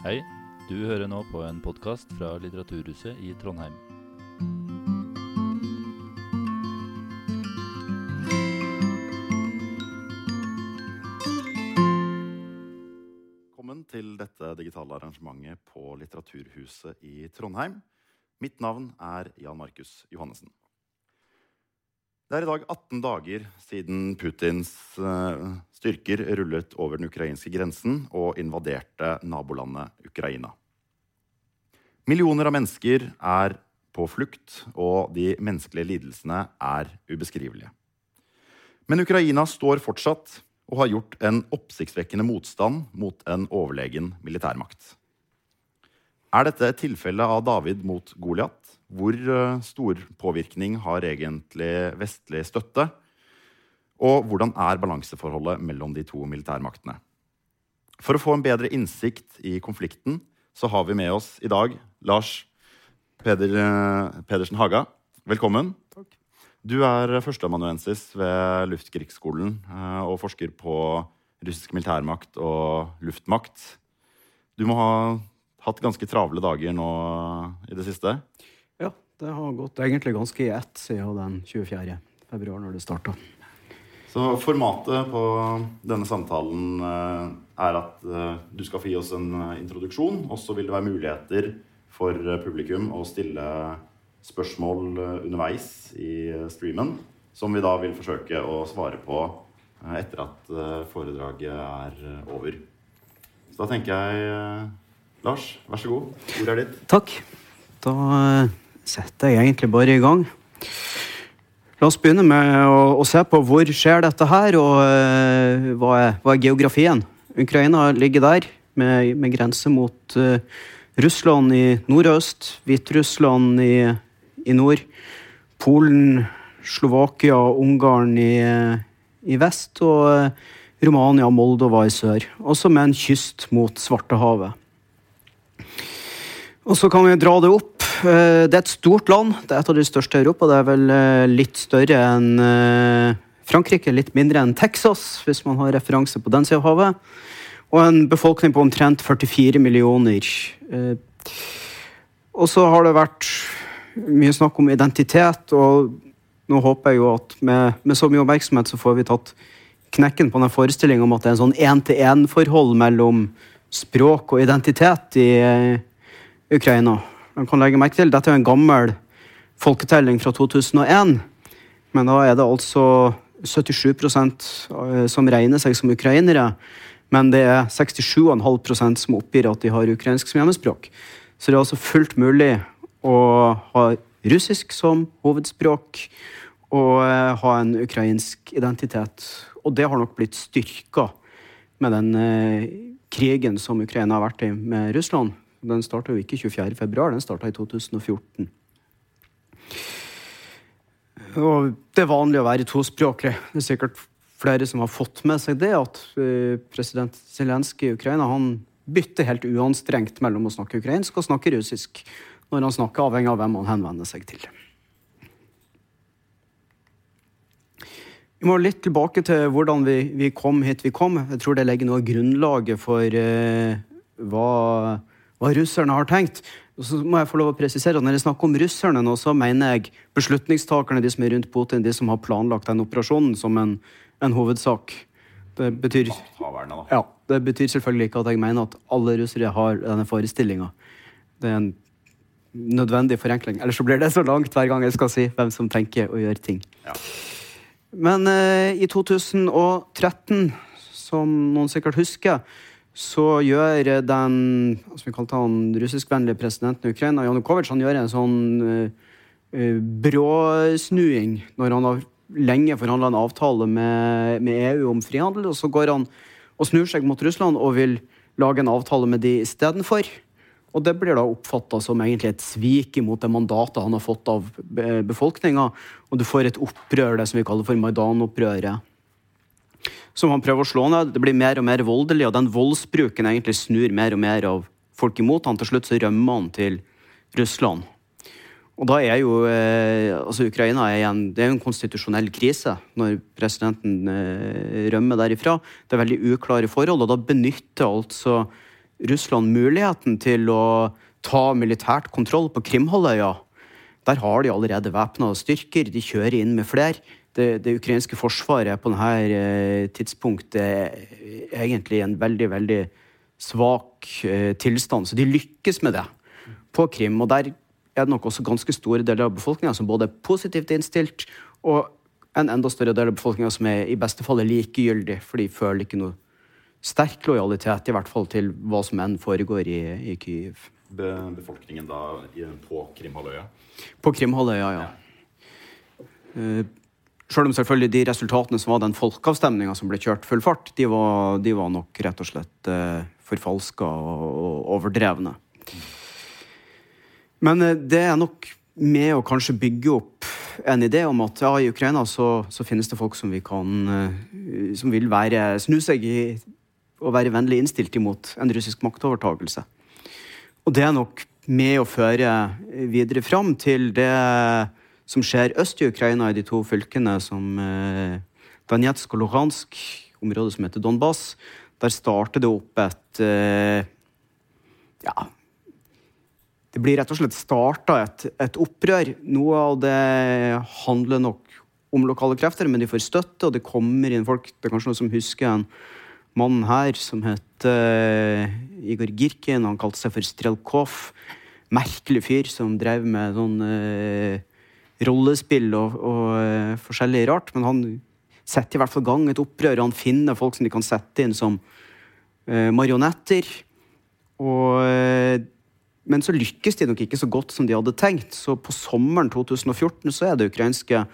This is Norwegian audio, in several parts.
Hei, du hører nå på en podkast fra Litteraturhuset i Trondheim. Velkommen til dette digitale arrangementet på Litteraturhuset i Trondheim. Mitt navn er Jan Markus Johannessen. Det er i dag 18 dager siden Putins eh, styrker rullet over den ukrainske grensen og invaderte nabolandet Ukraina. Millioner av mennesker er på flukt, og de menneskelige lidelsene er ubeskrivelige. Men Ukraina står fortsatt og har gjort en oppsiktsvekkende motstand mot en overlegen militærmakt. Er dette et tilfelle av David mot Goliat? Hvor eh, stor påvirkning har egentlig vestlig støtte? Og hvordan er balanseforholdet mellom de to militærmaktene? For å få en bedre innsikt i konflikten så har vi med oss i dag Lars Peder, eh, Pedersen Haga. Velkommen. Takk. Du er førsteamanuensis ved Luftkrigsskolen eh, og forsker på russisk militærmakt og luftmakt. Du må ha hatt ganske travle dager nå i det siste? Det har gått egentlig ganske i ett siden den 24. februar, når det starta. Så formatet på denne samtalen eh, er at eh, du skal få gi oss en eh, introduksjon, og så vil det være muligheter for publikum å stille spørsmål underveis i streamen, som vi da vil forsøke å svare på etter at foredraget er over. Så da tenker jeg Lars, vær så god. Ordet er ditt. Takk. Da setter jeg egentlig bare i gang. La oss begynne med å, å se på hvor skjer dette her, og uh, hva, er, hva er geografien. Ukraina ligger der, med, med grense mot uh, Russland i nordøst, Hviterussland i, i nord, Polen, Slovakia og Ungarn i, i vest, og uh, Romania og Moldova i sør. Også med en kyst mot Svartehavet. Og så kan vi dra det opp. Eh, Det er et stort land. Det er et av de største i Europa. Det er vel eh, litt større enn eh, Frankrike, litt mindre enn Texas, hvis man har referanse på den sida av havet. Og en befolkning på omtrent 44 millioner. Og så har det vært mye snakk om identitet, og nå håper jeg jo at med, med så mye oppmerksomhet så får vi tatt knekken på den forestillingen om at det er en sånn én-til-én-forhold mellom språk og identitet i Ukraina. Man kan legge merke til, Dette er en gammel folketelling fra 2001, men da er det altså 77 eh, som regner seg som ukrainere. Men det er 67,5% som oppgir at de har ukrainsk som hjemmespråk. Så det er altså fullt mulig å ha russisk som hovedspråk og eh, ha en ukrainsk identitet. Og det har nok blitt styrka med den eh, krigen som Ukraina har vært i med Russland. Den starta jo ikke 24. februar, den starta i 2014. Og det er vanlig å være tospråklig. Det er sikkert flere som har fått med seg det, at eh, president Zelenskyj i Ukraina han bytter helt uanstrengt mellom å snakke ukrainsk og snakke russisk når han snakker, avhengig av hvem han henvender seg til. Vi må litt tilbake til hvordan vi, vi kom hit vi kom. Jeg tror det legger noe av grunnlaget for eh, hva, hva russerne har tenkt. Og så må jeg få lov å presisere Når jeg snakker om russerne nå, så mener jeg beslutningstakerne, de som er rundt Putin, de som har planlagt den operasjonen, som en, en hovedsak. Det betyr, ja, det betyr selvfølgelig ikke at jeg mener at alle russere har denne forestillinga. Det er en nødvendig forenkling. Ellers så blir det så langt hver gang jeg skal si hvem som tenker og gjør ting. Ja. Men eh, i 2013, som noen sikkert husker, så gjør den skal vi kalte han russiskvennlige presidenten i Ukraina, Janukovitsj, han gjør en sånn uh, eh, bråsnuing når han har lenge forhandla en avtale med, med EU om frihandel, og så går han og snur seg mot Russland og vil lage en avtale med de istedenfor. Og det blir da oppfatta som egentlig et svik imot det mandatet han har fått av be- befolkninga. Og du får et opprør, det som vi kaller for Maidan-opprøret. Som han prøver å slå ned. Det blir mer og mer voldelig, og den voldsbruken egentlig snur mer og mer av folk imot han. Til slutt så rømmer han til Russland. Og da er jo eh, altså Ukraina er en, det er jo en konstitusjonell krise når presidenten eh, rømmer derifra. Det er veldig uklare forhold, og da benytter altså Russland muligheten til å ta militært kontroll på Krimhalvøya. Der har de allerede væpna styrker. De kjører inn med flere. Det, det, ukrainske forsvaret på dette eh, tidspunktet er egentlig en veldig, veldig svak eh, tilstand. Så de lykkes med det på Krim. Og der er det nok også ganske store deler av befolkninga som både er positivt innstilt, og en enda større del av befolkninga som er i beste fall er likegyldig, for de føler ikke noe sterk lojalitet i hvert fall til hva som enn foregår i, i Kyiv. Be befolkningen da på Krimhalvøya? På Krimhalvøya, ja. ja. Uh, selv om selvfølgelig de resultatene som var den folkeavstemninga som ble kjørt full fart, de var, de var nok rett og slett eh, forfalska og, og overdrevne. Men eh, det er nok med å kanskje bygge opp en idé om at ja, i Ukraina så, så finnes det folk som vi kan som vil være, snu seg i og være vennlig innstilt imot en russisk maktovertagelse. Og det er nok med å føre videre fram til det som skjer øst i Ukraina, i de to fylkene som eh, Danetsk og Luhansk, området som heter Donbas. Der starter det opp et eh, Ja. Det blir rett og slett starta et, et, opprør. Noe av det handler nok om lokale krefter, men de får støtte, og det kommer inn folk Det er kanskje noen som husker en mann her som het uh, Igor Girkin. Han kalte seg for Strelkov. Merkelig fyr som drev med sånn uh, rollespill og, og uh, forskjellig rart. Men han setter i hvert fall gang et opprør. Han finner folk som de kan sette inn som marionetter. Og, men så lykkes de nok ikke så godt som de hadde tenkt. Så på sommeren 2014 så er det ukrainske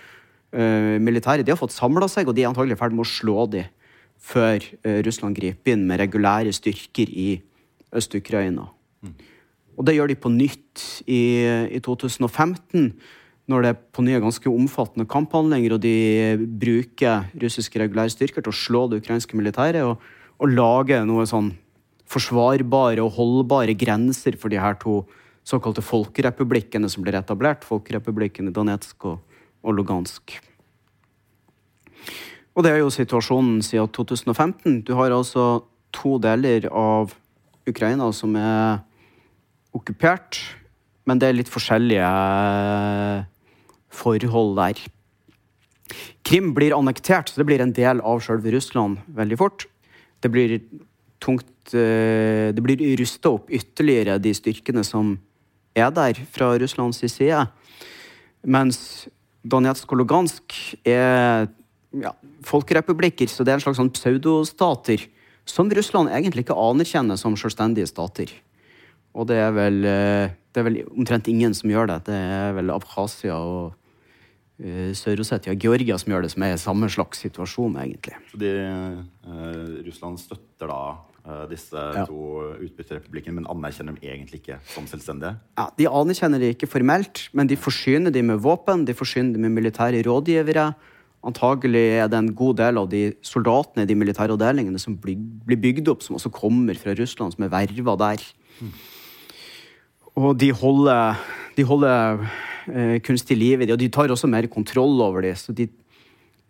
militæret de har fått samla seg, og de er antagelig i ferd med å slå dem før uh, Russland griper inn med regulære styrker i Øst-Ukraina. Mm. Og det gjør de på nytt i, i, 2015, når det på nye ganske omfattende kamphandlinger, og de bruker russiske regulære styrker til å slå det ukrainske militæret og, og lage noe sånn forsvarbare og holdbare grenser for de her to såkalte folkerepublikkene som blir etablert. Folkerepublikken i Donetsk og, og Lugansk. Og det er jo situasjonen siden 2015. Du har altså to deler av Ukraina som er okkupert, men det er litt forskjellige forhold der. Krim blir annektert, så det blir en del av sjølve Russland veldig fort. Det blir tungt eh, Det blir rusta opp ytterligere, de styrkene som er der fra Russlands side. Mens Donetsk og Lugansk er ja, folkerepublikker, så det er en slags sånn pseudostater som Russland egentlig ikke anerkjenner som selvstendige stater. Og det er vel, eh, det er vel omtrent ingen som gjør det. Det er vel Abkhasia og Sør-Ossetia og Georgia som gjør det, som er samme slags situasjon, egentlig. Fordi uh, Russland støtter da uh, disse ja. to utbytterepublikkene, men anerkjenner dem egentlig ikke som selvstendige? Ja, De anerkjenner dem ikke formelt, men de forsyner dem med våpen, de forsyner dem med militære rådgivere. Antagelig er det en god del av de soldatene i de militære avdelingene som blir bygd opp, som også kommer fra Russland, som er verva der. Mm. Og de holder, de holder eh, kunstig liv i dem, og de tar også mer kontroll over dem. Så de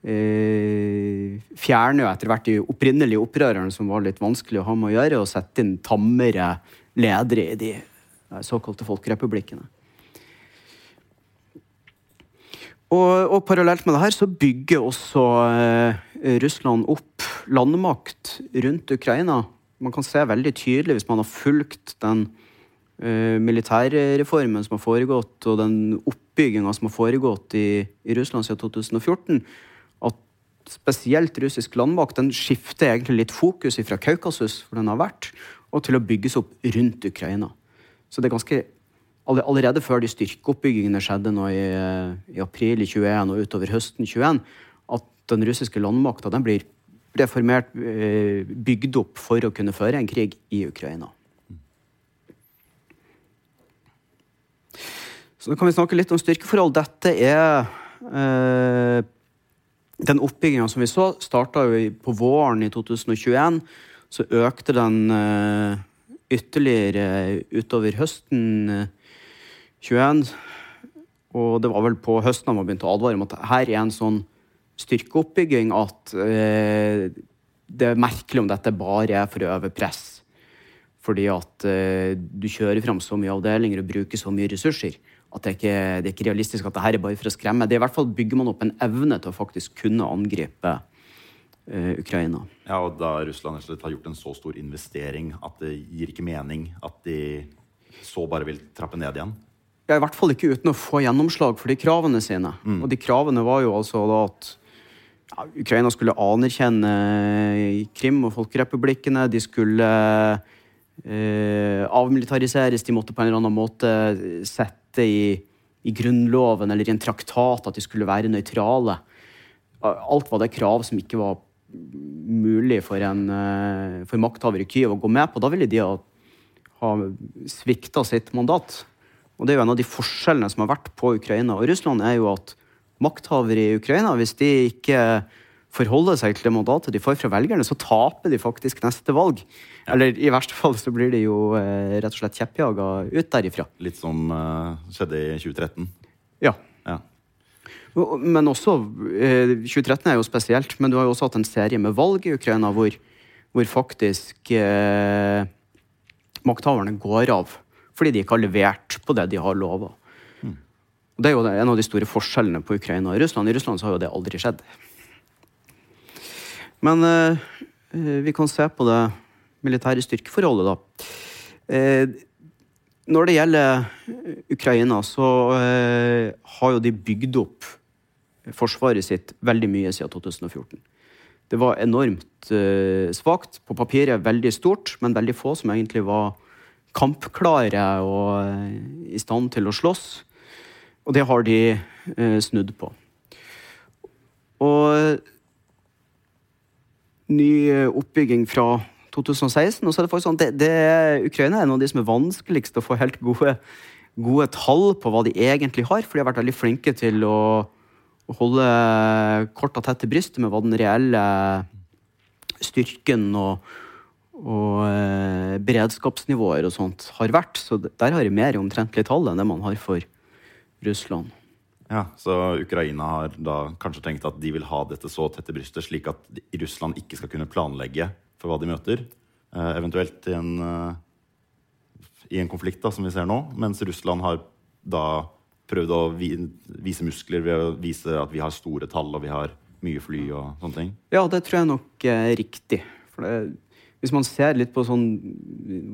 eh, fjerner jo etter hvert de opprinnelige opprørerne, som var litt vanskelig å ha med å gjøre, og setter inn tammere ledere i de eh, såkalte folkerepublikkene. Og, og, parallelt med det her så bygger også eh, Russland opp landmakt rundt Ukraina. Man kan se veldig tydelig, hvis man har fulgt den militærreformen som har foregått, og den oppbygginga som har foregått i, i, Russland siden 2014, at spesielt russisk landmakt den skifter egentlig litt fokus fra Kaukasus, hvor den har vært, og til å bygges opp rundt Ukraina. Så det er ganske allerede før de styrkeoppbyggingene skjedde nå i, i april i 21 og utover høsten 21, at den russiske landmakta blir reformert, eh, bygd opp for å kunne føre en krig i Ukraina. Så kan vi snakke litt om styrkeforhold. Dette er eh, Den oppbygginga som vi så, starta jo på våren i 2021. Så økte den eh, ytterligere utover høsten 21. Og det var vel på høsten man begynte å advare om at her er en sånn styrkeoppbygging at eh, det er merkelig om dette bare er for å øve press. Fordi at eh, du kjører fram så mye avdelinger og bruker så mye ressurser at det ikke det er ikke realistisk at det her er bare for å skremme. Det er i hvert fall bygger man opp en evne til å faktisk kunne angripe uh, Ukraina. Ja, og da Russland har gjort en så stor investering at det gir ikke mening at de så bare vil trappe ned igjen? Ja, I hvert fall ikke uten å få gjennomslag for de kravene sine. Og de kravene var jo altså da at ja, Ukraina skulle anerkjenne Krim og folkerepublikkene. De skulle eh, avmilitariseres. De måtte på en eller annen måte sette i, i grunnloven eller i en traktat at de skulle være nøytrale. Alt var det krav som ikke var mulig for en eh, for makthaver i Kyiv å gå med på. Da ville de ha, ha svikta sitt mandat. Og det er jo en av de forskjellene som har vært på Ukraina og Russland, er jo at makthavere i Ukraina, hvis de ikke forholder seg til det mandatet de får fra velgerne, så taper de faktisk neste valg. Eller i verste fall så blir de jo eh, rett og slett kjeppjaga ut derifra. Litt som eh, skjedde i 2013. Ja. Ja. Men også eh, 2013 er jo spesielt, men du har jo også hatt en serie med valg i Ukraina hvor, hvor faktisk eh, makthaverne går av fordi de ikke har levert på det de har lova. Og Det er jo en av de store forskjellene på Ukraina og Russland. I Russland så har jo det aldri skjedd. Men eh, vi kan se på det militære styrkeforholdet, da. Eh, når det gjelder Ukraina, så eh, har jo de bygd opp forsvaret sitt veldig mye siden 2014. Det var enormt eh, svakt. På papiret veldig stort, men veldig få som egentlig var kampklare og eh, i stand til å slåss. Og det har de eh, snudd på. Og ny eh, oppbygging fra 2016. Og så er det faktisk sånn det, det, Ukraina er en av de som er vanskeligst å få helt gode, gode tall på hva de egentlig har, for de har vært veldig flinke til å, å holde korta tett til brystet med hva den reelle styrken og, og eh, beredskapsnivåer og sånt har vært. Så der har de mer omtrentlig tall enn det man har for Russland. Ja, Så Ukraina har da kanskje tenkt at de vil ha dette så tett i brystet, slik at Russland ikke skal kunne planlegge for hva de møter. Eh, eventuelt i en, eh, i en konflikt da, som vi ser nå. Mens Russland har da prøvd å vi, vise muskler ved å vise at vi har store tall og vi har mye fly og sånne ting. Ja, det tror jeg nok er riktig. For det, hvis man ser litt på sånn,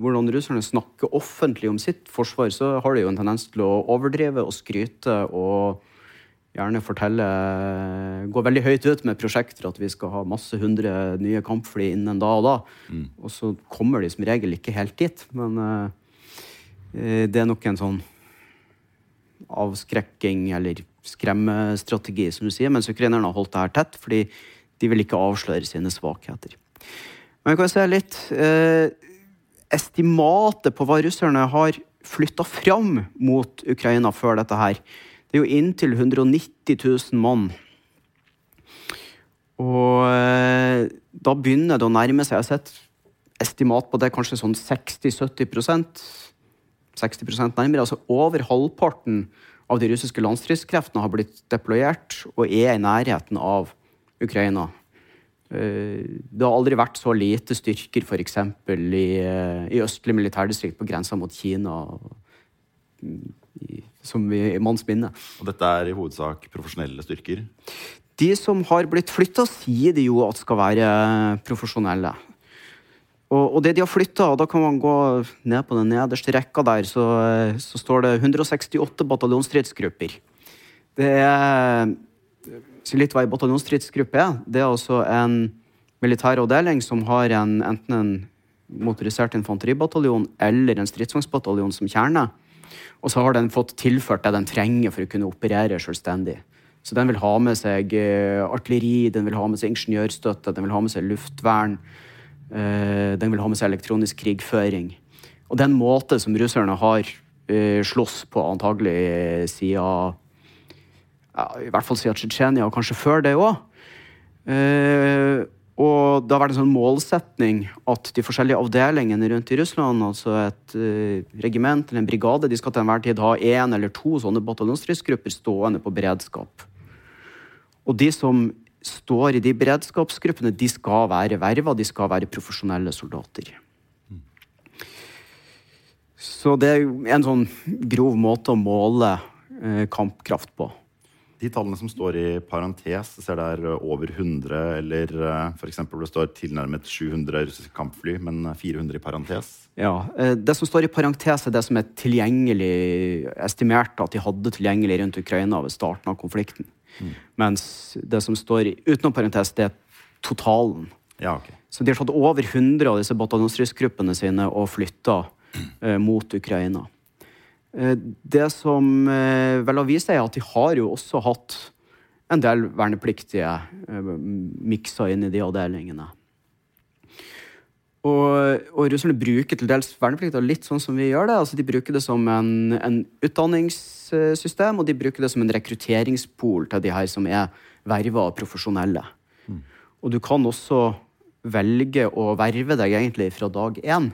hvordan russerne snakker offentlig om sitt forsvar, så har de jo en tendens til å overdrive og skryte og gjerne fortelle Gå veldig høyt ut med prosjekter at vi skal ha masse hundre nye kampfly innen da og da. Og så kommer de som regel ikke helt dit. Men eh, det er nok en sånn avskrekking eller skremmestrategi, som du sier, mens ukrainerne har holdt det her tett, fordi de vil ikke avsløre sine svakheter. Men vi kan se litt eh, Estimatet på hva russerne har flytta fram mot Ukraina før dette her, det er jo inntil 190 000 mann. Og eh, da begynner det å nærme seg. Jeg har sett estimat på det kanskje sånn 60-70% 60% nærmere. Altså over halvparten av de russiske landstridskreftene har blitt deployert og er i nærheten av Ukraina. Eh, Det har aldri vært så lite styrker f.eks. I, eh, i østlig militærdistrikt på grensa mot Kina mm, i, som i, i manns minne. Og dette er i hovedsak profesjonelle styrker. De som har blitt flytta, sier de jo at skal være profesjonelle. Og, og det de har flytta, og da kan man gå ned på den nederste rekka der, så, eh, så står det 168 bataljonsstridsgrupper. Det er Si litt hva en bataljonsstridsgruppe er. Det er altså en militær avdeling som har en, enten en motorisert infanteribataljon eller en stridsvognsbataljon som kjerne. Og så har den fått tilført det den trenger for å kunne operere selvstendig. Så den vil ha med seg eh, artilleri, den vil ha med seg ingeniørstøtte, den vil ha med seg luftvern, eh, den vil ha med seg elektronisk krigføring. Og den måte som russerne har eh, slåss på antagelig siden ja, I hvert fall siden Tsjetsjenia, og kanskje før det òg. Eh, og det har vært en sånn målsetning at de forskjellige avdelingene rundt i Russland, altså et eh, regiment eller en brigade, de skal til enhver tid ha én eller to sånne bataljonsstridsgrupper stående på beredskap. Og de som står i de beredskapsgruppene, de skal være verva, de skal være profesjonelle soldater. Så det er en sånn grov måte å måle eh, kampkraft på. De tallene som står i parentes, ser der over 100, eller uh, f.eks. det står tilnærmet 700 russiske kampfly, men 400 i parentes? Ja, eh, Det som står i parentes, er det som er tilgjengelig, estimert at de hadde tilgjengelig rundt Ukraina ved starten av konflikten. Mm. Mens det som står utenom parentes, det er totalen. Ja, ok. Så de har tatt over 100 av disse bataljonsstridsgruppene sine og flytta eh, mot Ukraina. Eh, det som eh, vel har vist seg, er at de har jo også hatt en del vernepliktige eh, miksa inn i de avdelingene. Og, og russerne bruker til dels verneplikta litt sånn som vi gjør det. altså De bruker det som en, en, utdanningssystem, og de bruker det som en rekrutteringspol til de her som er verva og profesjonelle. Mm. Og du kan også velge å verve deg egentlig fra dag én.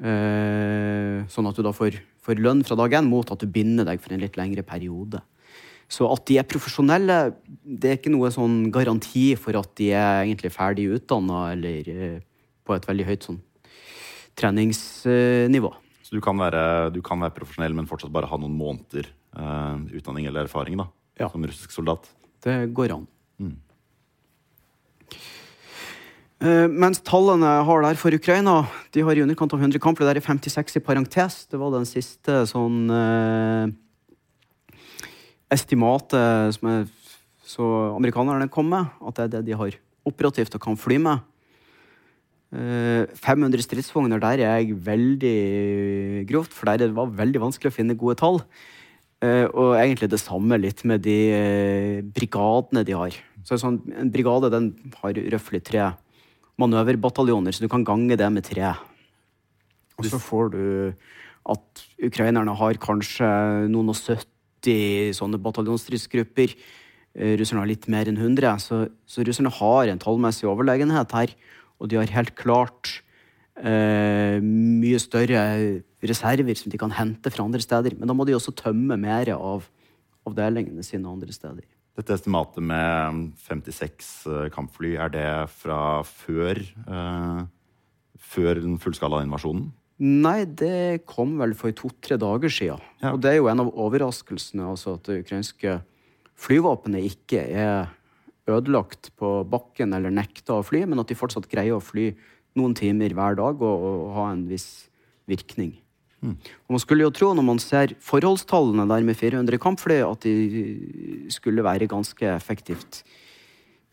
Eh, sånn at du da får får lønn fra dag én mot at du binder deg for en litt lengre periode. Så at de er profesjonelle, det er ikke noe sånn garanti for at de er egentlig ferdig utdanna eller eh, på et veldig høyt sånn treningsnivå. Så du kan, være, du kan være profesjonell, men fortsatt bare ha noen måneder uh, utdanning eller erfaring da, ja. som russisk soldat? Det går an. Mm. Uh, mens tallene har der for Ukraina De har i underkant av 100 kampfly. Der er 56 i parentes. Det var den siste sånn eh, estimatet som er, så amerikanerne kom med. At det er det de har operativt og kan fly med. Eh, 500 stridsvogner, der er jeg veldig grovt, for der var det veldig vanskelig å finne gode tall. og egentlig det samme litt med de brigadene de har. Så sånn, En brigade den har røftlig tre manøverbataljoner, så du kan gange det med tre. Og så får du at ukrainerne har kanskje noen og 70 sånne bataljonsstridsgrupper. Eh, russerne har litt mer enn 100, så, så, russerne har en tallmessig overlegenhet her. Og de har helt klart eh, mye større reserver som de kan hente fra andre steder. Men da må de også tømme mer av avdelingene sine andre steder. Dette estimatet med 56 eh, kampfly, er det fra før, eh, før den fullskala invasjonen? Nei, det kom vel for to-tre dager siden. Ja. Og det er jo en av overraskelsene, altså at det ukrainske flyvåpenet ikke er ødelagt på bakken eller nekta å fly, men at de fortsatt greier å fly noen timer hver dag og, og ha en viss virkning. Mm. Og man skulle jo tro, når man ser forholdstallene der med 400 kampfly, at de skulle være ganske effektivt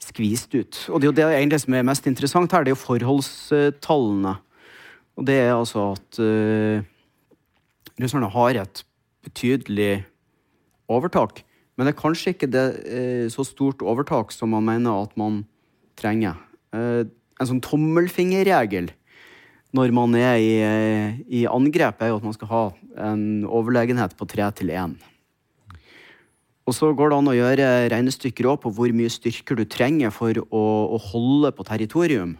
skvist ut. Og det er jo det egentlig som er mest interessant her, det er jo forholdstallene. Og det er altså at uh, russerne har et betydelig overtak. Men det er kanskje ikke det uh, så stort overtak som man mener at man trenger. Uh, en sånn tommelfingerregel når man er i, i, angrep, er jo at man skal ha en overlegenhet på tre til én. Og så går det an å gjøre regnestykker på hvor mye styrker du trenger for å, å, holde på territorium.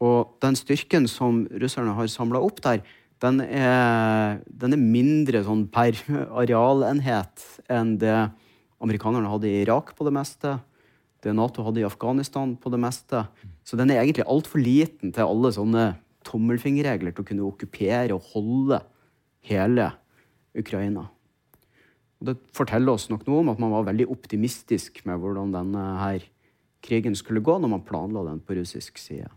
Og den styrken som russerne har samla opp der, den er, den er mindre sånn per arealenhet enn det amerikanerne hadde i Irak på det meste. Det Nato hadde i Afghanistan på det meste. Så den er egentlig altfor liten til alle sånne tommelfingerregler til å kunne okkupere og holde hele Ukraina. Og det forteller oss nok noe om at man var veldig optimistisk med hvordan denne her krigen skulle gå, når man planla den på russisk side.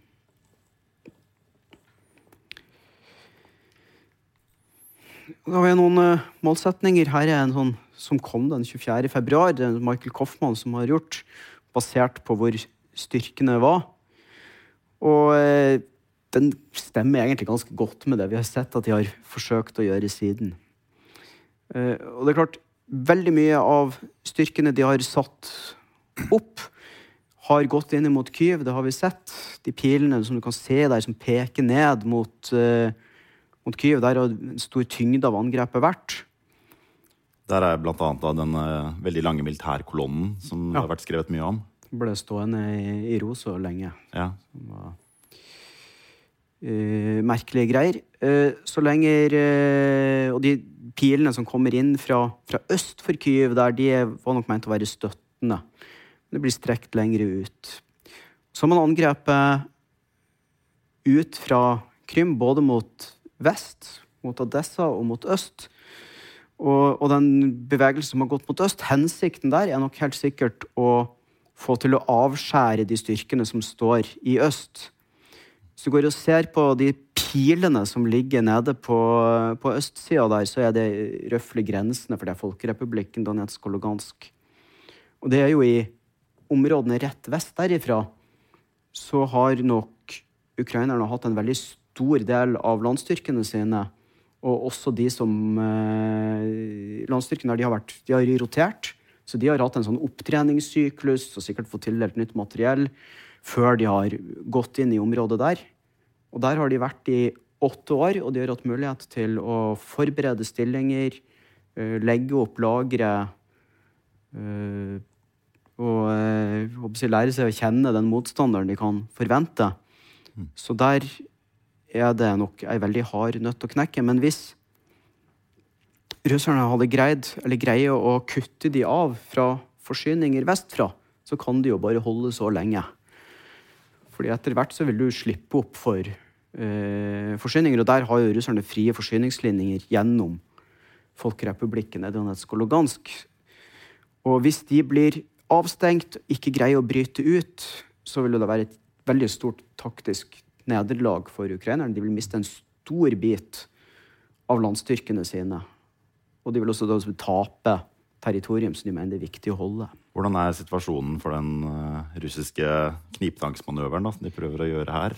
Da har vi noen uh, målsetninger. Her er en sånn som kom den 24. februar. Det er Michael Coffman som har gjort, basert på hvor styrkene var. Og uh, den stemmer egentlig ganske godt med det vi har sett at de har forsøkt å gjøre siden. Uh, og det er klart, veldig mye av styrkene de har satt opp, har gått inn mot Kyiv. Det har vi sett. De pilene som du kan se der, som peker ned mot, uh, mot Kyiv, der har en stor tyngde av angrepet vært. Der er bl.a. den uh, veldig lange militærkolonnen som ja. det har vært skrevet mye om. Ble stående i, i ro så lenge. Ja. Som var uh, merkelige greier. Uh, så lenger uh, Og de pilene som kommer inn fra, fra, øst for Kyiv, der de var nok ment å være støttende. Men det blir strekt lenger ut. Så har man angrepet ut fra Krym, både mot vest, mot Adessa og mot øst. Og, og den bevegelsen som har gått mot øst, hensikten der er nok helt sikkert å få til å avskjære de styrkene som står i øst. Hvis du går og ser på de pilene som ligger nede på, på østsida der, så er det røfle grensene for det er Folkerepublikken Donetsk og Lugansk. Og det er jo i områdene rett vest derifra så har nok ukrainerne hatt en veldig stor del av landstyrkene sine. Og også de som eh, Landstyrkene de har, vært, de har rotert. Så de har hatt en sånn opptreningssyklus og sikkert fått tildelt nytt materiell før de har gått inn i området der. Og der har de vært i åtte år, og de har hatt mulighet til å forberede stillinger, eh, legge opp lagre eh, og eh, lære seg å kjenne den motstanderen de kan forvente. Så der er det nok ei veldig hard nøtt å knekke. Men hvis russerne hadde greid, eller greier å kutte de av fra forsyninger vestfra, så kan de jo bare holde så lenge. Fordi etter hvert så vil du slippe opp for eh, forsyninger, og der har jo russerne frie forsyningslinjer gjennom Folkerepublikken Donetsk og Lugansk. Og hvis de blir avstengt, ikke greier å bryte ut, så vil det være et veldig stort taktisk nederlag for ukrainerne. De vil miste en stor bit av landstyrkene sine. Og de vil også da tape territorium som de mener det er viktig å holde. Hvordan er situasjonen for den uh, russiske kniptanksmanøveren som de prøver å gjøre her?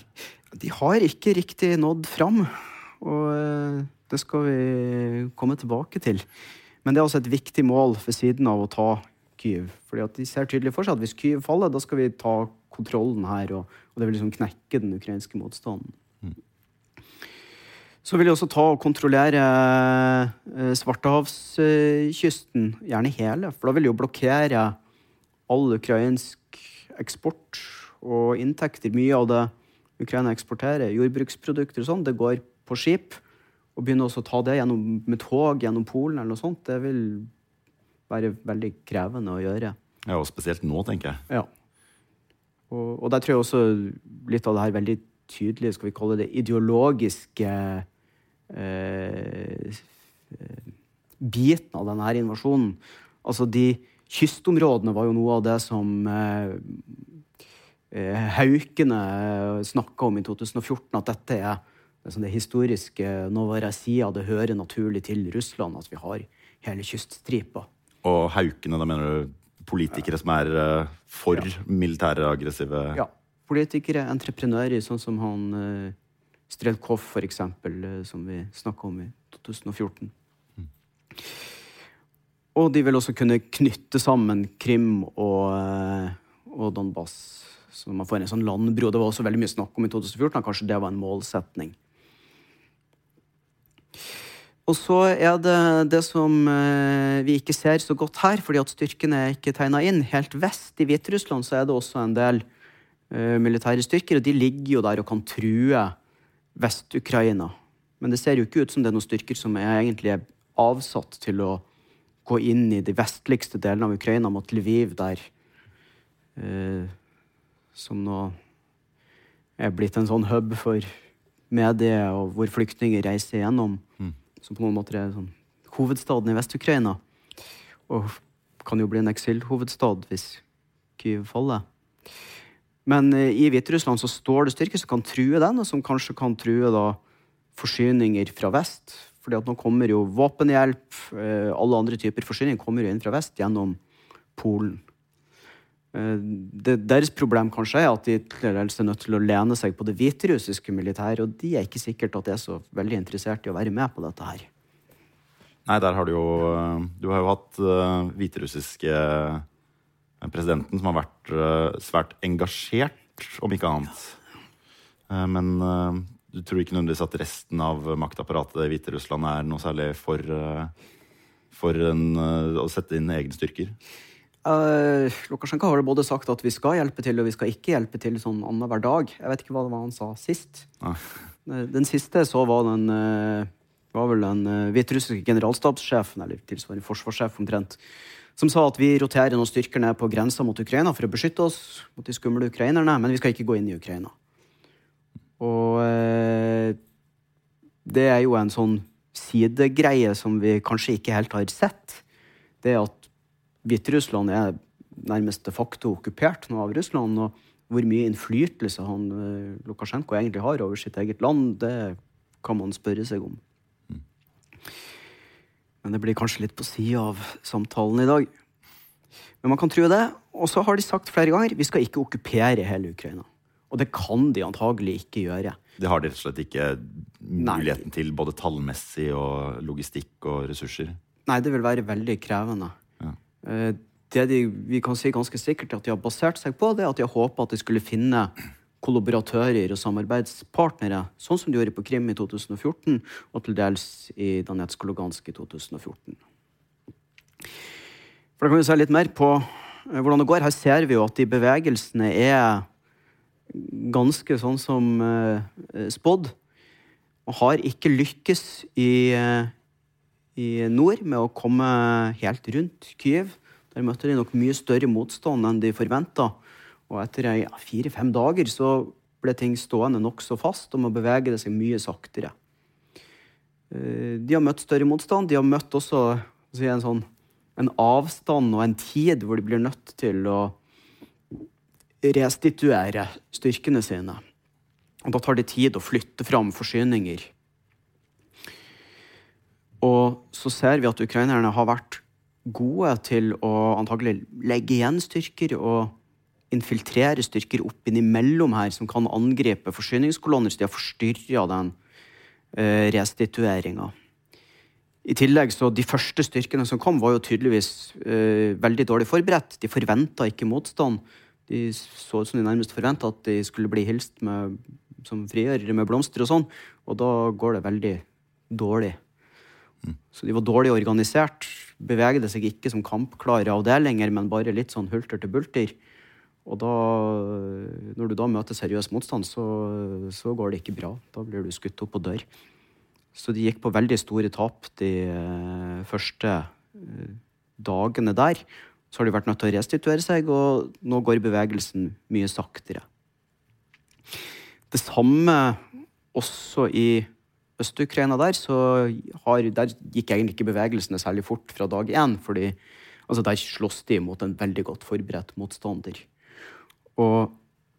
De har ikke riktig nådd fram. Og uh, det skal vi komme tilbake til. Men det er også et viktig mål ved siden av å ta Kyiv. Fordi de ser tydelig for seg at hvis Kyiv faller, da skal vi ta kontrollen her. Og, og det vil liksom knekke den ukrainske motstanden. Mm. Så vil de også ta og kontrollere eh, Svartehavskysten, gjerne hele. For da vil de jo blokkere all ukrainsk eksport og inntekter. Mye av det Ukraina eksporterer, jordbruksprodukter og sånn, det går på skip. Og begynne også å ta det gjennom, med tog gjennom Polen eller noe sånt, det vil være veldig krevende å gjøre. Ja, Og spesielt nå, tenker jeg. Ja. Og, og der tror jeg også litt av det her veldig tydelige, skal vi kalle det ideologiske eh, biten av denne invasjonen. Altså de kystområdene var jo noe av det som eh, eh Haukene snakka om i 2014, at dette er det, det historiske Novarasia, det hører naturlig til Russland, at vi har hele kyststripa. Og haukene, da mener du politikere som er uh, for ja. militære aggressive Ja. Politikere, entreprenører, sånn som han eh, Strelkov, uh, som vi snakka om i 2014. Mm. Og de vil også kunne knytte sammen Krim og, og Donbas. Så man får en sånn landbro. Det var også veldig mye snakk om i 2014. Kanskje det var en målsetning. Og så er det det som eh, vi ikke ser så godt her, fordi at styrkene er ikke tegna inn. Helt vest i Hviterussland så er det også en del uh, militære styrker, og de ligger jo der og kan true Vest-Ukraina. Men det ser jo ikke ut som det er noen styrker som er egentlig avsatt til å gå inn i de vestligste delene av Ukraina, mot Lviv, der eh, Som nå er blitt en sånn hub for medier, og hvor flyktninger reiser gjennom. Mm som på noen måter er sånn, hovedstaden i Vest-Ukraina. Og kan jo bli en eksilhovedstad hvis Kyiv faller. Men eh, i Hviterussland så står det styrker som kan true den, og som kanskje kan true da forsyninger fra vest. Fordi at nå kommer jo våpenhjelp, eh, alle andre typer forsyning kommer jo inn fra vest gjennom Polen. Eh, det, deres problem kanskje er at de er nødt til å lene seg på det hviterussiske militæret, og de er ikke sikkert at de er så veldig interessert i å være med på dette her. Nei, der har du jo Du har jo hatt uh, hviterussiske presidenten som har vært uh, svært engasjert, om ikke annet. Uh, men du tror ikke nødvendigvis at resten av maktapparatet i Hviterussland er noe særlig for, for en, å sette inn egne styrker? Uh, Lukasjenko har både sagt at vi skal hjelpe til, og vi skal ikke hjelpe til sånn annenhver dag. Jeg vet ikke hva det var han sa sist. Ah. Den siste så var den uh, var vel den uh, hviterussiske generalstabssjefen, eller tilsvarende forsvarssjef omtrent, som sa at vi roterer noen styrker ned på grensa mot Ukraina for å beskytte oss mot de skumle ukrainerne, men vi skal ikke gå inn i Ukraina. Og uh, det er jo en sånn sidegreie som vi kanskje ikke helt har sett, det at Hviterussland er nærmest de facto okkupert nå av Russland. og hvor mye innflytelse han, eh, Lukasjenko egentlig har over sitt eget land, det kan man spørre seg om. Men det blir kanskje litt på sida av samtalen i dag. Men man kan tro det. Og så har de sagt flere ganger vi skal ikke okkupere hele Ukraina. Og det kan de antagelig ikke gjøre. Det har de rett og slett ikke muligheten til, både tallmessig og logistikk og ressurser? Nei, det vil være veldig krevende. Ja. Eh, Det de, vi kan si ganske sikkert at de har basert seg på, det er at de har håpa at de skulle finne kollaboratører og samarbeidspartnere, sånn som de gjorde på Krim i 2014, og til dels i Danetsk og Lugansk i 2014. For da kan vi se litt mer på eh, hvordan det går. Her ser vi jo at de bevegelsene er ganske sånn som eh, spådd. Og har ikke lykkes i, eh, i nord med å komme helt rundt Kyiv. Der møtte de nok mye større motstand enn de forventa. Og etter ja, fire-fem dager så ble ting stående nokså fast og må bevege seg mye saktere. Eh, De har møtt større motstand. De har møtt også en, sånn, en avstand og en tid hvor de blir nødt til å restituere styrkene sine. Og da tar det tid å flytte fram forsyninger. Og så ser vi at ukrainerne har vært gode til å antagelig legge igjen styrker og infiltrere styrker opp innimellom her som kan angripe forsyningskolonner, så de har forstyrra den eh, restitueringa. I tillegg så De første styrkene som kom, var jo tydeligvis eh, veldig dårlig forberedt. De forventa ikke motstand. De så ut som de nærmest forventa at de skulle bli hilst med, som frigjørere med blomster og sånn, og da går det veldig dårlig. Så de var dårlig organisert. Bevegde seg ikke som kampklare avdelinger, men bare litt sånn hulter til bulter. Og da, når du da møter seriøs motstand, så, så går det ikke bra. Da blir du skutt opp og dør. Så de gikk på veldig store tap de eh, første eh, dagene der. Så har de vært nødt til å restituere seg, og nå går bevegelsen mye saktere. Det samme også i Øst-Ukraina der, så har, der gikk egentlig ikke bevegelsene særlig fort fra dag én. fordi altså der slåss de mot en veldig godt forberedt motstander. Og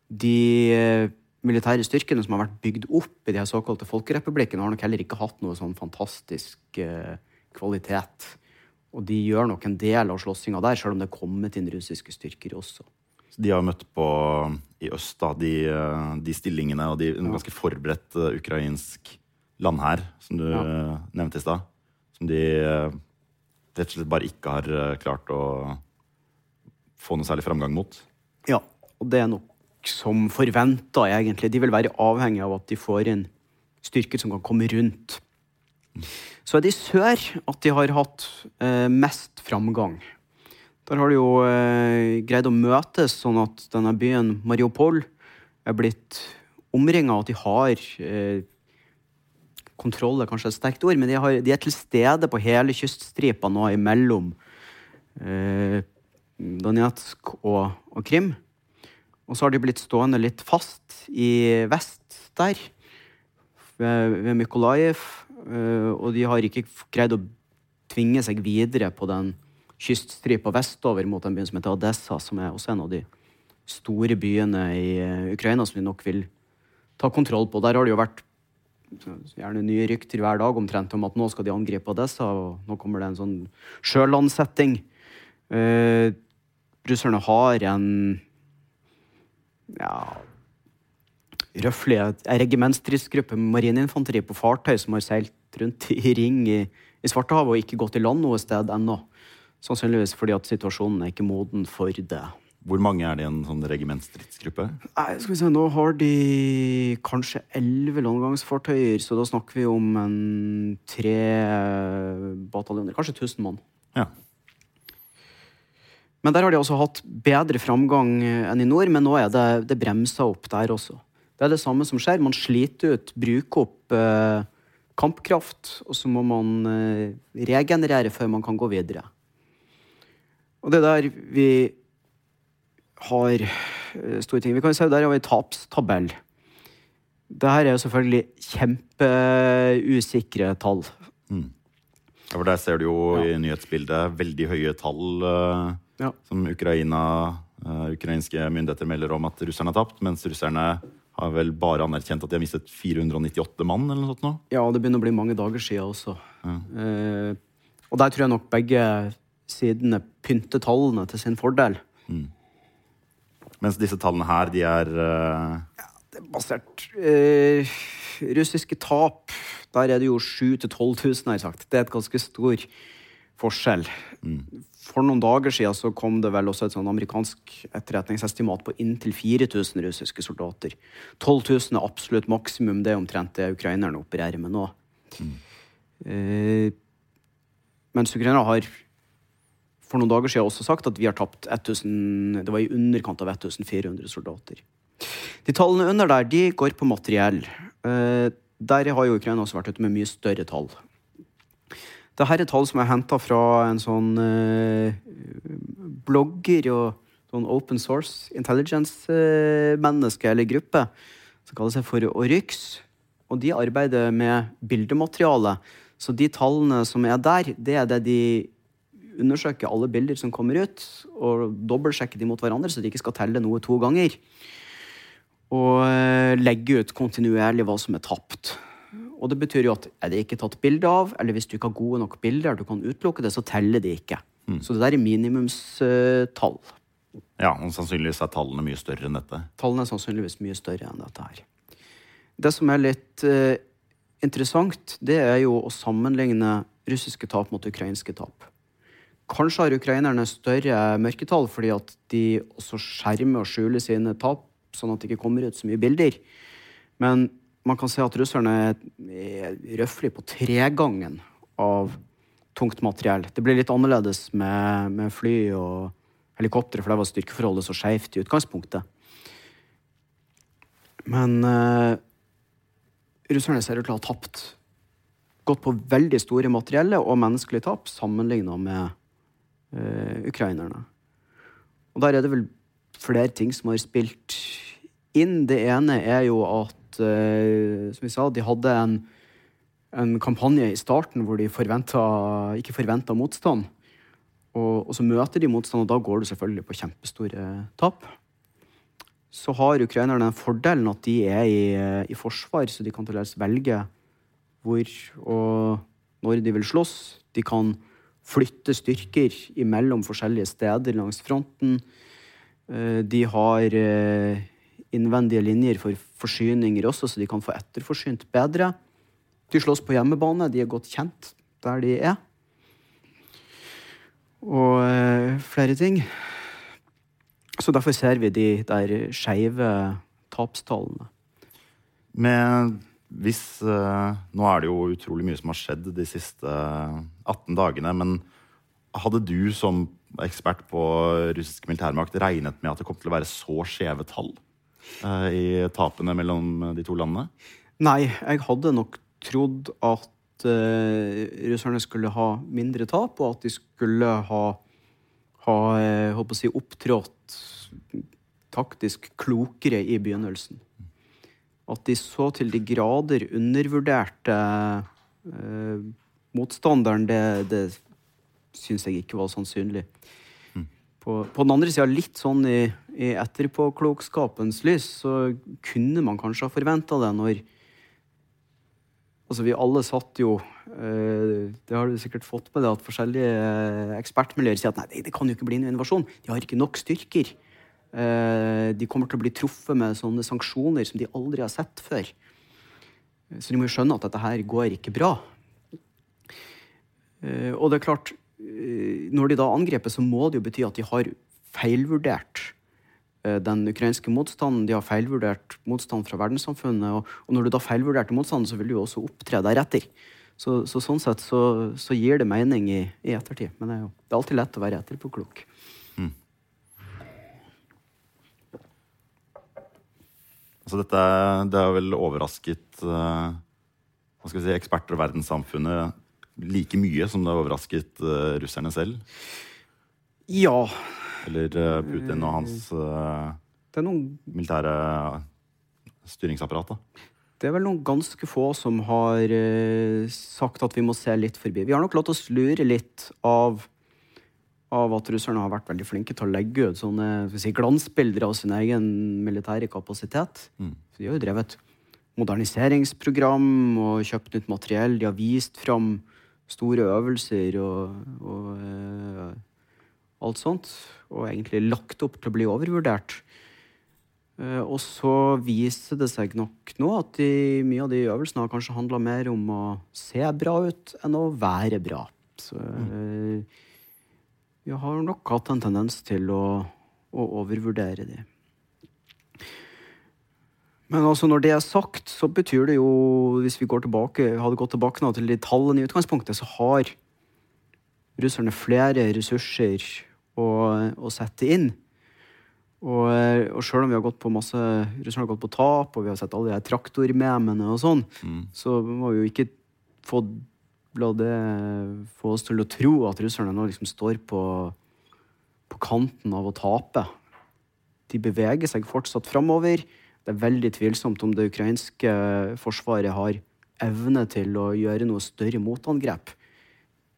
de eh, militære styrkene som har vært bygd opp i de her såkalte folkerepublikkene, har nok heller ikke hatt noe sånn fantastisk eh, kvalitet. Og de gjør nok en del av slåssinga der, selv om det er kommet inn russiske styrker også. Så de har møtt på i øst da, de, eh, de stillingene og de, en ganske forberedt eh, ukrainsk landhær, som du Ja. eh, nevnte i stad. Som de rett og slett bare ikke har klart å få noe særlig framgang mot. Ja, og det er nok som forventa, egentlig. De vil være avhengig av at de får inn styrker som kan komme rundt. Så er det i sør at de har hatt eh, mest framgang. Der har de jo eh, greid å møtes sånn at denne byen Mariupol er blitt omringa, at de har eh, Kontroll er kanskje et sterkt ord, men de, har, de er til stede på hele kyststripa nå imellom eh, Donetsk og, og Krim. Og så har de blitt stående litt fast i vest der, ved, ved Mykolajiv. Eh, og de har ikke greid å tvinge seg videre på den kyststripa vestover mot en by som heter Odessa, som er også en av de store byene i eh, Ukraina som de nok vil ta kontroll på. Der har det jo vært gjerne nye rykter hver dag omtrent om at nå skal de angripe Odessa, og nå kommer det en sånn sjølandsetting. Eh, russerne har en ja, røftlig en regimentsstridsgruppe med marineinfanteri på fartøy som har seilt rundt i ring i, i Svartehavet og ikke gått i land noe sted ennå. Sannsynligvis fordi at situasjonen er ikke moden for det. Hvor mange er det i en sånn regimentsstridsgruppe? Nei, skal vi se, Nå har de kanskje elleve landgangsfartøyer, så da snakker vi om en tre bataljoner. Kanskje 1000 mann. Ja. Men der har de også hatt bedre framgang eh, enn i nord, men nå er det, det bremsa opp der også. Det er det samme som skjer. Man sliter ut, bruker opp eh, kampkraft, og så må man eh, regenerere før man kan gå videre. Og det er der vi har eh, store ting. Vi kan se der har vi tapstabell. Det her er jo selvfølgelig kjempeusikre tall. Ja, for Der ser du jo i nyhetsbildet veldig høye tall eh, Ja. som Ukraina, eh, ukrainske myndigheter melder om at russerne har tapt, mens russerne har vel bare anerkjent at de har mistet 498 mann, eller noe sånt nå? Ja, det begynner å bli mange dager siden også. Eh, og der tror jeg nok begge sidene pynter tallene til sin fordel. Mens disse tallene her, de er eh, Det er basert eh, Russiske tap, der er det jo 7000-12 000, har jeg sagt. Det er et ganske stor forskjell. For noen dager siden så kom det vel også et sånn amerikansk etterretningsestimat på inntil 4000 russiske soldater. 12 000 er absolutt maksimum. Det er omtrent det ukrainerne opererer med nå. Eh, mens ukrainerne har for noen dager siden også sagt at vi har tapt 1000, det var i underkant av 1400 soldater. De tallene under der de går på materiell. Eh, der har jo Ukraina også vært ute med mye større tall. Dette er tall som er henta fra en sånn eh, blogger og sånn open source intelligence-menneske eller gruppe som kaller seg for Oryx. Og de arbeider med bildemateriale. Så de tallene som er der, det er det de undersøker alle bilder som kommer ut, og dobbeltsjekker de mot hverandre, så de ikke skal telle noe to ganger. Og eh, legge ut kontinuerlig hva som er tapt. Og det betyr jo at er det ikke tatt bilde av, eller hvis du ikke har gode nok bilder, du kan utelukke det, så teller de ikke. Så det der er minimumstall. Ja, og sannsynligvis er tallene mye større enn dette. Tallene er sannsynligvis mye større enn dette her. Det som er litt uh, interessant, det er jo å sammenligne russiske tap mot ukrainske tap. Kanskje har ukrainerne større mørketall fordi at de også skjermer og skjuler sine tap, sånn at det ikke kommer ut så mye bilder. Men man kan se at russerne er røftlig på tregangen av tungt materiell. Det blir litt annerledes med, med fly og helikoptre, for der var styrkeforholdet så skeivt i utgangspunktet. Men eh, russerne ser ut til å ha tapt. Gått på veldig store materielle og menneskelige tap sammenligna med eh, ukrainerne. Og der er det vel flere ting som har spilt inn. Det ene er jo at, eh, som vi sa, de hadde en, en kampanje i starten hvor de forventa, ikke forventa motstand. Og, og så møter de motstand, og da går du selvfølgelig på kjempestore tap. Så har ukrainerne den fordelen at de er i, i forsvar, så de kan til dels velge hvor og når de vil slåss. De kan flytte styrker imellom forskjellige steder langs fronten. Eh, De har eh, innvendige linjer for forsyninger også, så de kan få etterforsynt bedre. De slåss på hjemmebane, de er godt kjent der de er. Og eh, flere ting. Så derfor ser vi de der skeive tapstallene. Med hvis eh, Nå er det jo utrolig mye som har skjedd de siste 18 dagene, men hadde du som ekspert på russisk militærmakt regnet med at det kom til å være så skjeve tall eh, i tapene mellom de to landene? Nei, jeg hadde nok trodd at eh, russerne skulle ha mindre tap, og at de skulle ha, ha eh, holdt å si, opptrådt taktisk klokere i begynnelsen. At de så til de grader undervurderte eh, motstanderen, det, det syns jeg ikke var sannsynlig. På, på den andre sida, litt sånn i, i etterpåklokskapens lys, så kunne man kanskje ha forventa det når Altså, vi alle satt jo eh, Det har du sikkert fått med deg, at forskjellige eh, ekspertmiljøer sier at nei, det, kan jo ikke bli noen invasjon. De har ikke nok styrker. Eh, de kommer til å bli truffet med sånne sanksjoner som de aldri har sett før. Så de må jo skjønne at dette her går ikke bra. Og det er klart, når de da angriper, så må det jo bety at de har feilvurdert den ukrainske motstanden. De har feilvurdert motstand fra verdenssamfunnet. Og, og når du da feilvurderte motstanden, så vil du jo også opptre deretter. Så, så sånn sett så, så gir det mening i, i ettertid. Men det er, jo, det er alltid lett å være etterpåklok. Altså dette det har vel overrasket uh, si, eksperter og verdenssamfunnet like mye som det har overrasket uh, russerne selv? Ja. Eller eh, Putin og hans eh, Det er noen militære styringsapparat? da? Det er vel noen ganske få som har eh, sagt at vi må se litt forbi. Vi har nok latt oss lure litt av, av at russerne har vært veldig flinke til å legge ut sånne si, glansbilder av sin egen militære kapasitet. Mm. De har jo drevet moderniseringsprogram og kjøpt nytt materiell. De har vist fram store øvelser og, og eh, alt sånt. Og egentlig lagt opp til å bli overvurdert. Eh, og så viser det seg nok nå at de, mye av de øvelsene har kanskje handla mer om å se bra ut enn å være bra. Så eh, vi har nok hatt en tendens til å, å overvurdere de. Men altså når det er sagt, så betyr det jo, hvis vi går tilbake, hadde gått tilbake til de tallene i utgangspunktet, så har russerne flere ressurser å, å sette inn. Og, og selv om vi har gått på masse Russland har gått på tap, og vi har sett alle de her traktormemene og sånn, Mm. så må vi jo ikke få la det få oss til å tro at russerne nå liksom står på, på kanten av å tape. De beveger seg fortsatt framover. Det er veldig tvilsomt om det ukrainske forsvaret har evne til å gjøre noe større motangrep.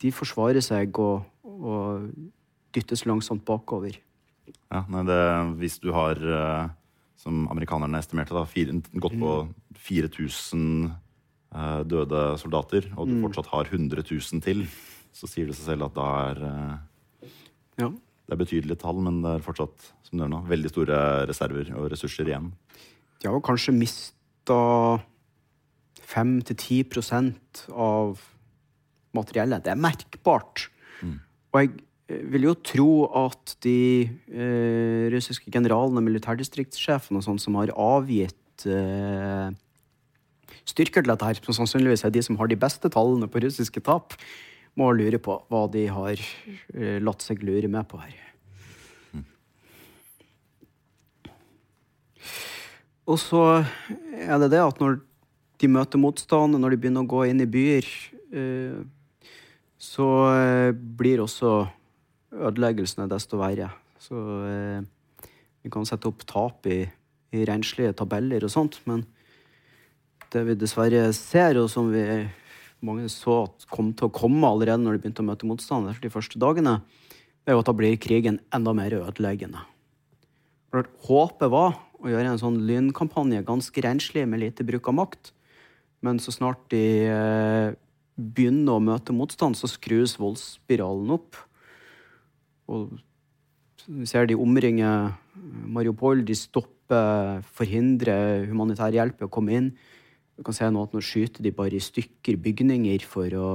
De forsvarer seg og, og dyttes langsomt bakover. Ja, nei, det, hvis du har, eh, som amerikanerne estimerte, da, fire, gått på 4000 eh, døde soldater, og du fortsatt har 100 000 til, så sier det seg selv at da er eh, Ja. det er betydelige tall, men det er fortsatt som det er nå, veldig store reserver og ressurser igjen. De har kanskje mista 5-10% av materiellet. Det er merkbart. Og jeg vil jo tro at de eh, russiske generalene, militærdistriktssjefene og sånn, som har avgitt eh, styrker til dette her, som sannsynligvis er de som har de beste tallene på russiske tap, må lure på hva de har eh, latt seg lure med på her. Og så er det det at når de møter motstand, når de begynner å gå inn i byer, eh, så eh, blir også ødeleggelsene desto verre. Så eh, vi kan sette opp tap i, i renslige tabeller og sånt, men det vi dessverre ser, og som vi mange så at kom til å komme allerede når de begynte å møte motstand de første dagene, det er jo at da blir krigen enda mer ødeleggende. Håpet var å gjøre en sånn lynkampanje ganske renslig med lite bruk av makt. Men så snart de eh, begynner å møte motstand, så skrus voldsspiralen opp. Og vi ser de omringer Mariupol, de stopper, forhindrer humanitær hjelp i å komme inn. Du kan se nå at nå skyter de bare i stykker bygninger for å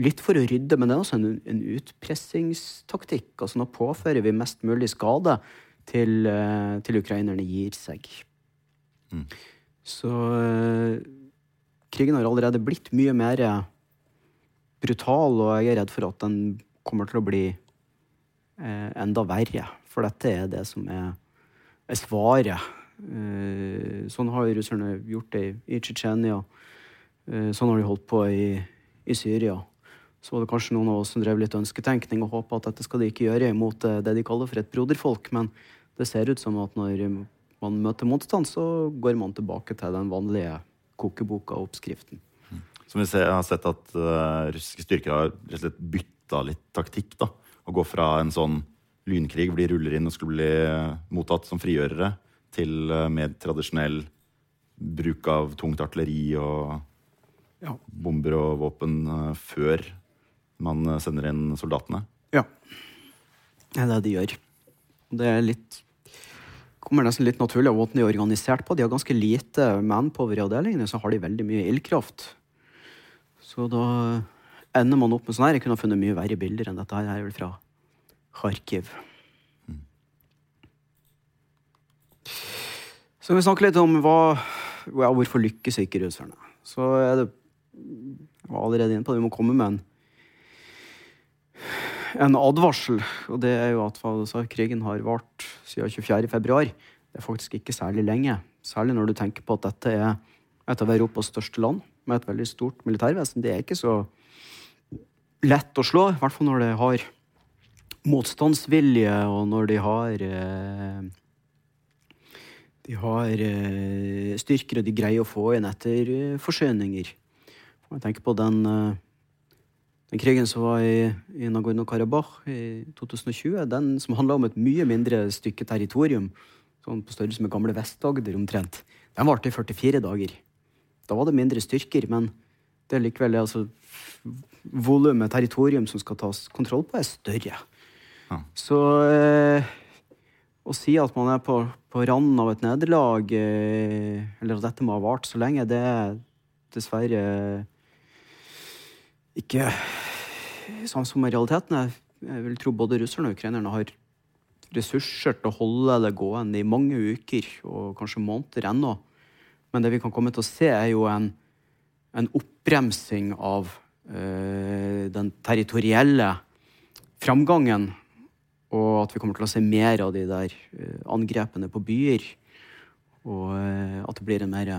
Litt for å rydde, men det er også en, en utpressingstaktikk. Altså nå påfører vi mest mulig skade til, eh, til ukrainerne gir seg. Så eh, krigen har allerede blitt mye mer brutal, og jeg er redd for at den kommer til å bli eh, enda verre. For dette er det som er, er svaret. Eh, sånn har russerne gjort det i, Tsjetsjenia. Eh, sånn har de holdt på i, i Syria. Så var det kanskje noen av oss som drev litt ønsketenkning og håpa at dette skal de ikke gjøre imot eh, det de kaller for et broderfolk, men det ser ut som at når man møter motstand, så går man tilbake til den vanlige kokeboka og oppskriften. Som vi ser, har sett at uh, russiske styrker har rett og slett bytta litt taktikk. da, Å gå fra en sånn lynkrig hvor de ruller inn og skulle bli mottatt som frigjørere, til eh, mer tradisjonell bruk av tungt artilleri og Ja. bomber og våpen eh, før man eh, sender inn soldatene. Ja. Det er det de gjør. Det er litt kommer nesten litt naturlig av måten de er organisert på. De har ganske lite manpower i avdelingene, så har de veldig mye ildkraft. Så da ender man opp med sånn her. Jeg kunne ha funnet mye verre bilder enn dette her. Jeg er vel fra Kharkiv. Så vi snakker litt om hva, ja, hvorfor lykkes ikke russerne. Så er det jeg var allerede inne på det, vi må komme med en en advarsel, og det er jo at hva krigen har vart siden 24. februar. Det er faktisk ikke særlig lenge. Særlig når du tenker på at dette er et av Europas største land med et veldig stort militærvesen. Det er ikke så lett å slå, i hvert fall når de har motstandsvilje, og når de har eh, De har eh, styrker, og de greier å få inn etterforsyninger. Jeg tenker på den, eh, den krigen som var i, i Nagorno-Karabakh i 2020. Den som handla om et mye mindre stykke territorium, sånn på størrelse med gamle Vest-Agder omtrent. Den varte i 44 dager. Da var det mindre styrker, men det er likevel altså, volumet territorium som skal tas kontroll på, er større. Ja. Så eh, å si at man er på, på randen av et nederlag, eh, eller at dette må ha vart så lenge, det er dessverre ikke sånn som er realiteten. Jeg, jeg vil tro både russerne og ukrainerne har ressurser til å holde det gående i mange uker og kanskje måneder ennå. Men det vi kan komme til å se, er jo en, en oppbremsing av den territorielle framgangen. Og at vi kommer til å se mer av de der øh, angrepene på byer. Og øh, at det blir en mer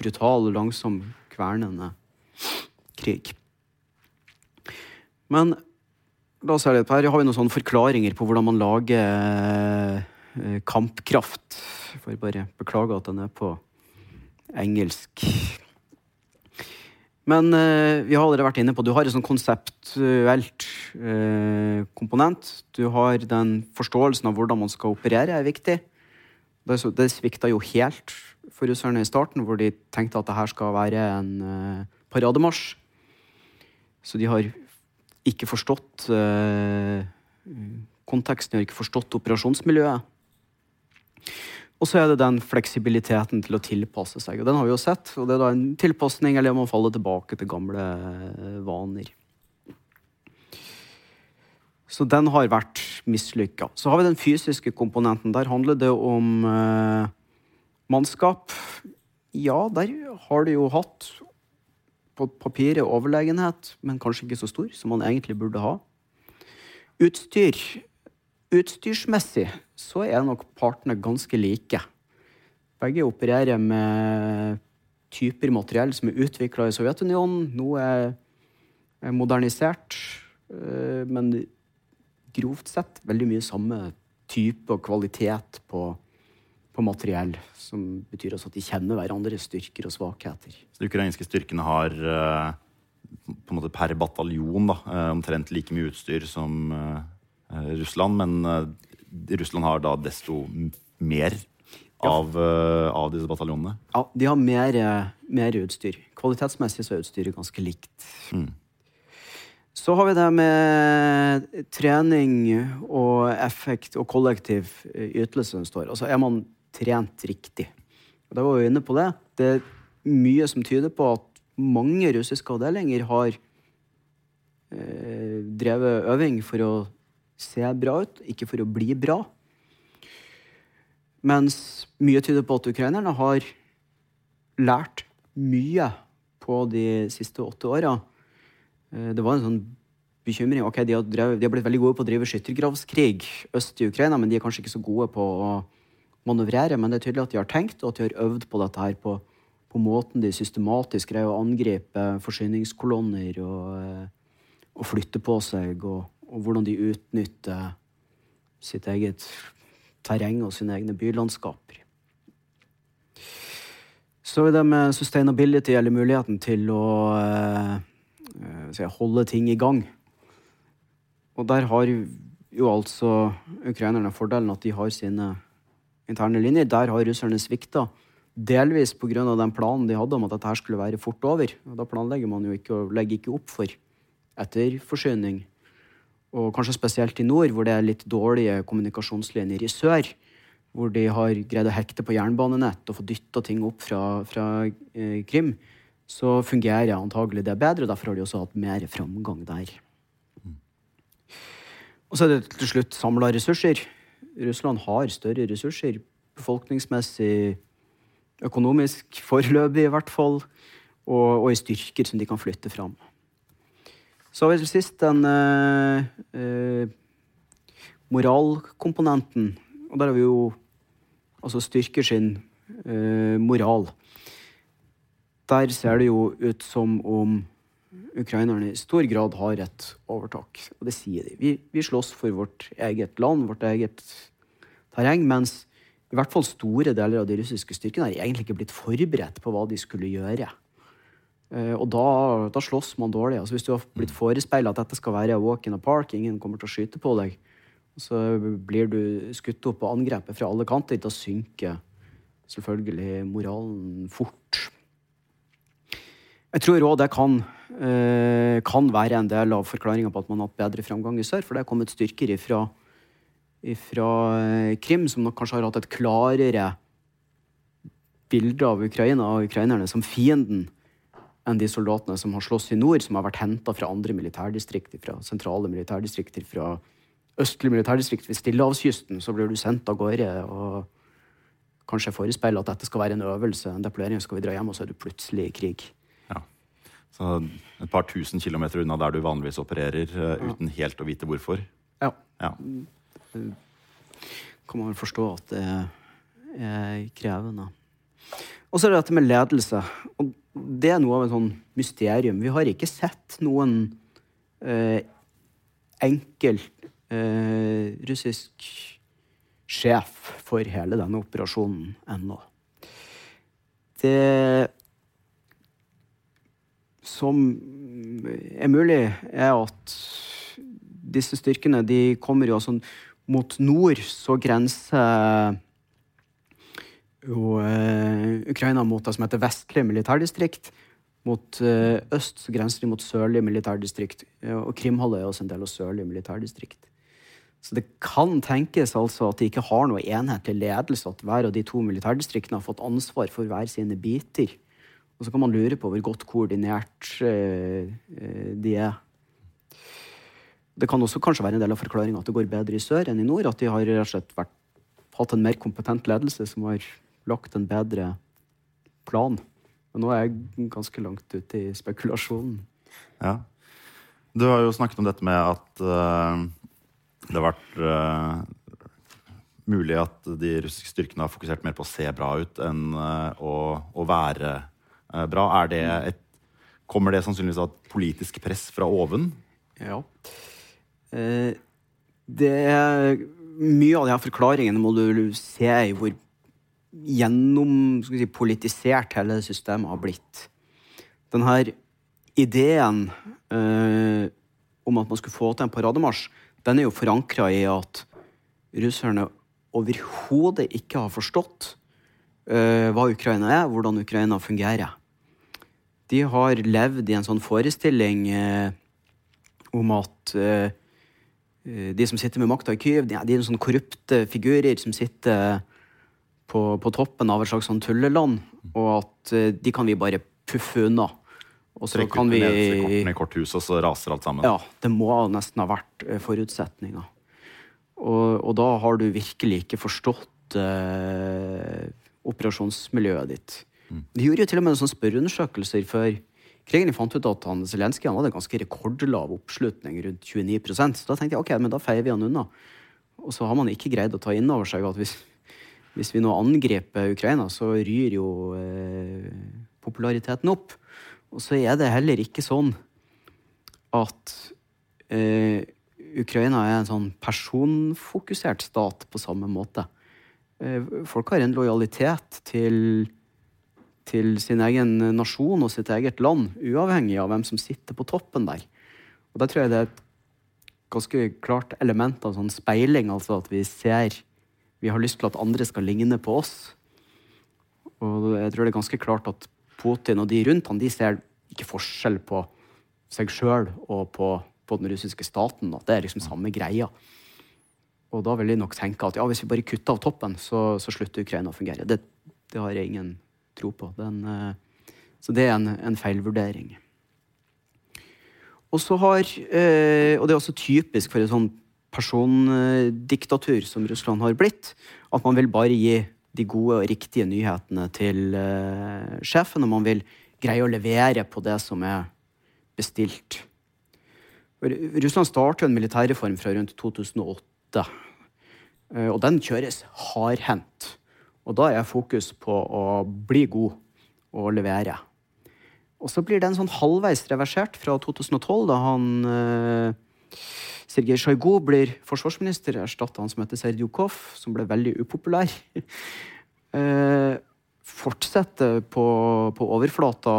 brutal, langsom, kvernende krig. Men la oss se litt her. Har vi noen sånne forklaringer på hvordan man lager eh, kampkraft? Jeg får bare beklage at den er på engelsk. Men uh, vi har allerede vært inne på du har en sånn konseptuelt uh, komponent. Du har den forståelsen av hvordan man skal operere, er viktig. Det, det svikta jo helt for russerne i starten, hvor de tenkte at det her skal være en uh, parademarsj. Så de har ikke forstått konteksten, de har ikke forstått operasjonsmiljøet. Og så er det den fleksibiliteten til å tilpasse seg. Og den har vi jo sett. Og det er da en tilpasning, eller om man faller tilbake til gamle eh, vaner. Så den har vært mislykka. Så har vi den fysiske komponenten. Der handler det om eh, mannskap. Ja, der har du jo hatt på papiret overlegenhet, men kanskje ikke så stor som man egentlig burde ha. Utstyr. Utstyrsmessig så er nok partene ganske like. Begge opererer med typer materiell som er utvikla i Sovjetunionen. Noe er, er modernisert, øh, men grovt sett veldig mye samme type og kvalitet på, på materiell. Som betyr også at de kjenner hverandres styrker og svakheter. Så de ukrainske styrkene har eh, på en måte per bataljon da, eh, omtrent like mye utstyr som eh, Russland, men eh, Russland har da desto mer av, uh, av disse bataljonene. Ja, de har mer, eh, mer utstyr. Kvalitetsmessig så er utstyret ganske likt. Mm. Så har vi det med trening og effekt og kollektiv eh, ytelse som står. Altså er man trent riktig? Og da var vi inne på det. Det er mye som tyder på at mange russiske avdelinger har eh, drevet øving for å se bra ut, ikke for å bli bra. Mens mye tyder på at ukrainerne har lært mye på de siste åtte åra. Eh, Det var en sånn bekymring. Ok, de har, drevet, de har blitt veldig gode på å drive skyttergravskrig øst i Ukraina, men de er kanskje ikke så gode på å manøvrere. Men det er tydelig at de har tenkt, og at de har øvd på dette her på, på måten de systematisk greier å angripe forsyningskolonner og, eh, og flytte på seg, og, og hvordan de utnytter sitt eget terreng og sine egne bylandskaper. Så er det med sustainability, eller muligheten til å eh, eh, holde ting i gang. Og der har jo altså ukrainerne fordelen at de har sine interne linjer. Der har russerne svikta. Delvis pga. den planen de hadde om at dette skulle være fort over. Og da planlegger man jo ikke og legger ikke opp for etterforsyning. Og kanskje spesielt i nord, hvor det er litt dårlige kommunikasjonslinjer. I sør, hvor de har greid å hekte på jernbanenett og få dytta ting opp fra, fra eh, Krim, så fungerer antagelig det bedre. Derfor har de også hatt mer framgang der. Og så er det til slutt samla ressurser. Russland har større ressurser befolkningsmessig, økonomisk, foreløpig i hvert fall, og, og i styrker som de kan flytte fram. Så har vi til sist den uh, uh, moralkomponenten. Og der har vi jo altså styrker sin uh, moral. Der ser det jo ut som om ukrainerne i stor grad har et overtak. Og det sier de. Vi, vi slåss for vårt eget land, vårt eget terreng, mens i hvert fall store deler av de russiske styrkene har egentlig ikke blitt forberedt på hva de skulle gjøre. Eh, og da, da slåss man dårlig. Altså Hvis du har blitt forespeila at dette skal være walk in a park, ingen kommer til å skyte på deg, så blir du skutt opp og angrepet fra alle kanter, da synker selvfølgelig moralen fort. Jeg tror òg det kan, eh, kan, være en del av forklaringa på at man har hatt bedre framgang i sør, for det er kommet styrker ifra fra eh, Krim, som nok kanskje har hatt et klarere bilde av Ukraina og ukrainerne som fienden enn de soldatene som har slåss i nord, som har vært henta fra andre militærdistrikter, fra sentrale militærdistrikter, fra østlige militærdistrikt ved Stillehavskysten. Så blir du sendt av gårde og kanskje forespeile at dette skal være en øvelse, en deployering, skal vi dra hjem, og så er du plutselig i krig. Ja. Så et par tusen kilometer unna der du vanligvis opererer, uh, uten helt å vite hvorfor. Ja. ja kan man vel forstå at det er krevende. Og så er det dette med ledelse. Og det er noe av et sånn mysterium. Vi har ikke sett noen eh, enkel eh, russisk sjef for hele denne operasjonen ennå. Det som er mulig, er at disse styrkene de kommer jo sånn mot nord så grenser jo eh, Ukraina mot det som heter vestlig militærdistrikt. Mot eh, øst så grenser de mot sørlig militærdistrikt. Uh, og Krimhalvøya er også en del av sørlig militærdistrikt. Så det kan tenkes altså at de ikke har noe enhetlig ledelse, at hver av de to militærdistriktene har fått ansvar for hver sine biter. Og så kan man lure på hvor godt koordinert de er. Det kan også kanskje være en del av forklaringa at det går bedre i sør enn i nord. At de har rett og slett vært, hatt en mer kompetent ledelse som har lagt en bedre plan. Men nå er jeg ganske langt ute i spekulasjonen. Ja. Du har jo snakket om dette med at uh, det har vært uh, mulig at de russiske styrkene har fokusert mer på å se bra ut enn uh, å, å, være bra. Er det et, kommer det sannsynligvis av et politisk press fra oven? Ja. Det er Mye av de her forklaringene må du se i hvor gjennom si, hele systemet har blitt. Denne ideen eh, om at man skulle få til en parademarsj, den er jo forankra i at russerne overhodet ikke har forstått eh, hva Ukraina er, hvordan Ukraina fungerer. De har levd i en sånn forestilling eh, om at eh, Eh, de som sitter med makta i Kyiv, de, er sånne korrupte figurer som sitter på, på toppen av et slags sånn tulleland, og at uh, de kan vi bare puffe unna. Og så kan vi kortene i korthuset, og så raser alt sammen. Ja, det må nesten ha vært uh, forutsetninga. Og, og, da har du virkelig ikke forstått eh, operasjonsmiljøet ditt. Mm. De gjorde jo til og med en sånn spørreundersøkelser før krigen fant ut at han Zelenskyj hadde ganske rekordlav oppslutning, rundt 29 Så da tenkte jeg ok, men da feier vi han unna. Og så har man ikke greid å ta inn over seg at hvis, hvis vi nå angriper Ukraina, så ryr jo eh, populariteten opp. Og så er det heller ikke sånn at eh, Ukraina er en sånn personfokusert stat på samme måte. Eh, folk har en lojalitet til til sin egen nasjon og sitt eget land, uavhengig av hvem som sitter på toppen der. Og Der tror jeg det er et ganske klart element av sånn speiling, altså at vi ser Vi har lyst til at andre skal ligne på oss. Og jeg tror det er ganske klart at Putin og de rundt han, de ser ikke forskjell på seg sjøl og på, på, den russiske staten. At det er liksom samme greia. Og da vil de nok tenke at ja, hvis vi bare kutter av toppen, så, så slutter Ukraina å fungere. Det, det har jeg ingen tro på. Den, eh, så det er en, en feilvurdering. Og så har, eh, og det er også typisk for et sånn persondiktatur som Russland har blitt, at man vil bare gi de gode og riktige nyhetene til uh, sjefen, og man vil greie å levere på det som er bestilt. Russland startet en militærreform fra rundt 2008, uh, og den kjøres hardhendt. Og da er fokus på å bli god og levere. Og så blir den sånn halvveis reversert fra 2012, da han eh, Sergej Sjajgo blir forsvarsminister, erstatter han som heter Serdjukov, som ble veldig upopulær. eh, fortsetter på, på overflata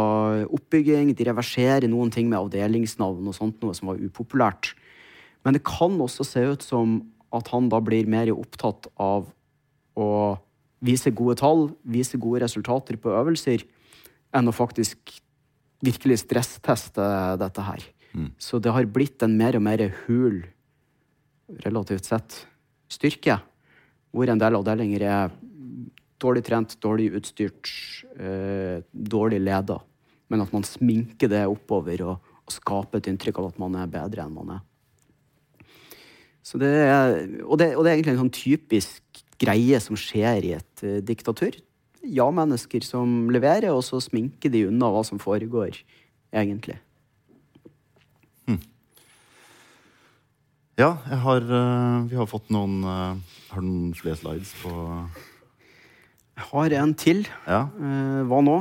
oppbygging. De reverserer noen ting med avdelingsnavn og sånt, noe som var upopulært. Men det kan også se ut som at han da blir mer opptatt av å vise gode tall, vise gode resultater på øvelser, enn å faktisk virkelig stressteste dette her. Så det har blitt en mer og mer hul, relativt sett, styrke, hvor en del avdelinger er dårlig trent, dårlig utstyrt, eh, dårlig leda. Men at man sminker det oppover og, og, skaper et inntrykk av at man er bedre enn man er. Det er og, det, og det er egentlig en sånn typisk greie som skjer i et eh, diktatur. Ja-mennesker som leverer, og så sminker de unna hva som foregår, egentlig. Ja, har, uh, vi har fått noen uh, Har du noen flere slides på Jeg har en til. Ja. Uh, hva nå?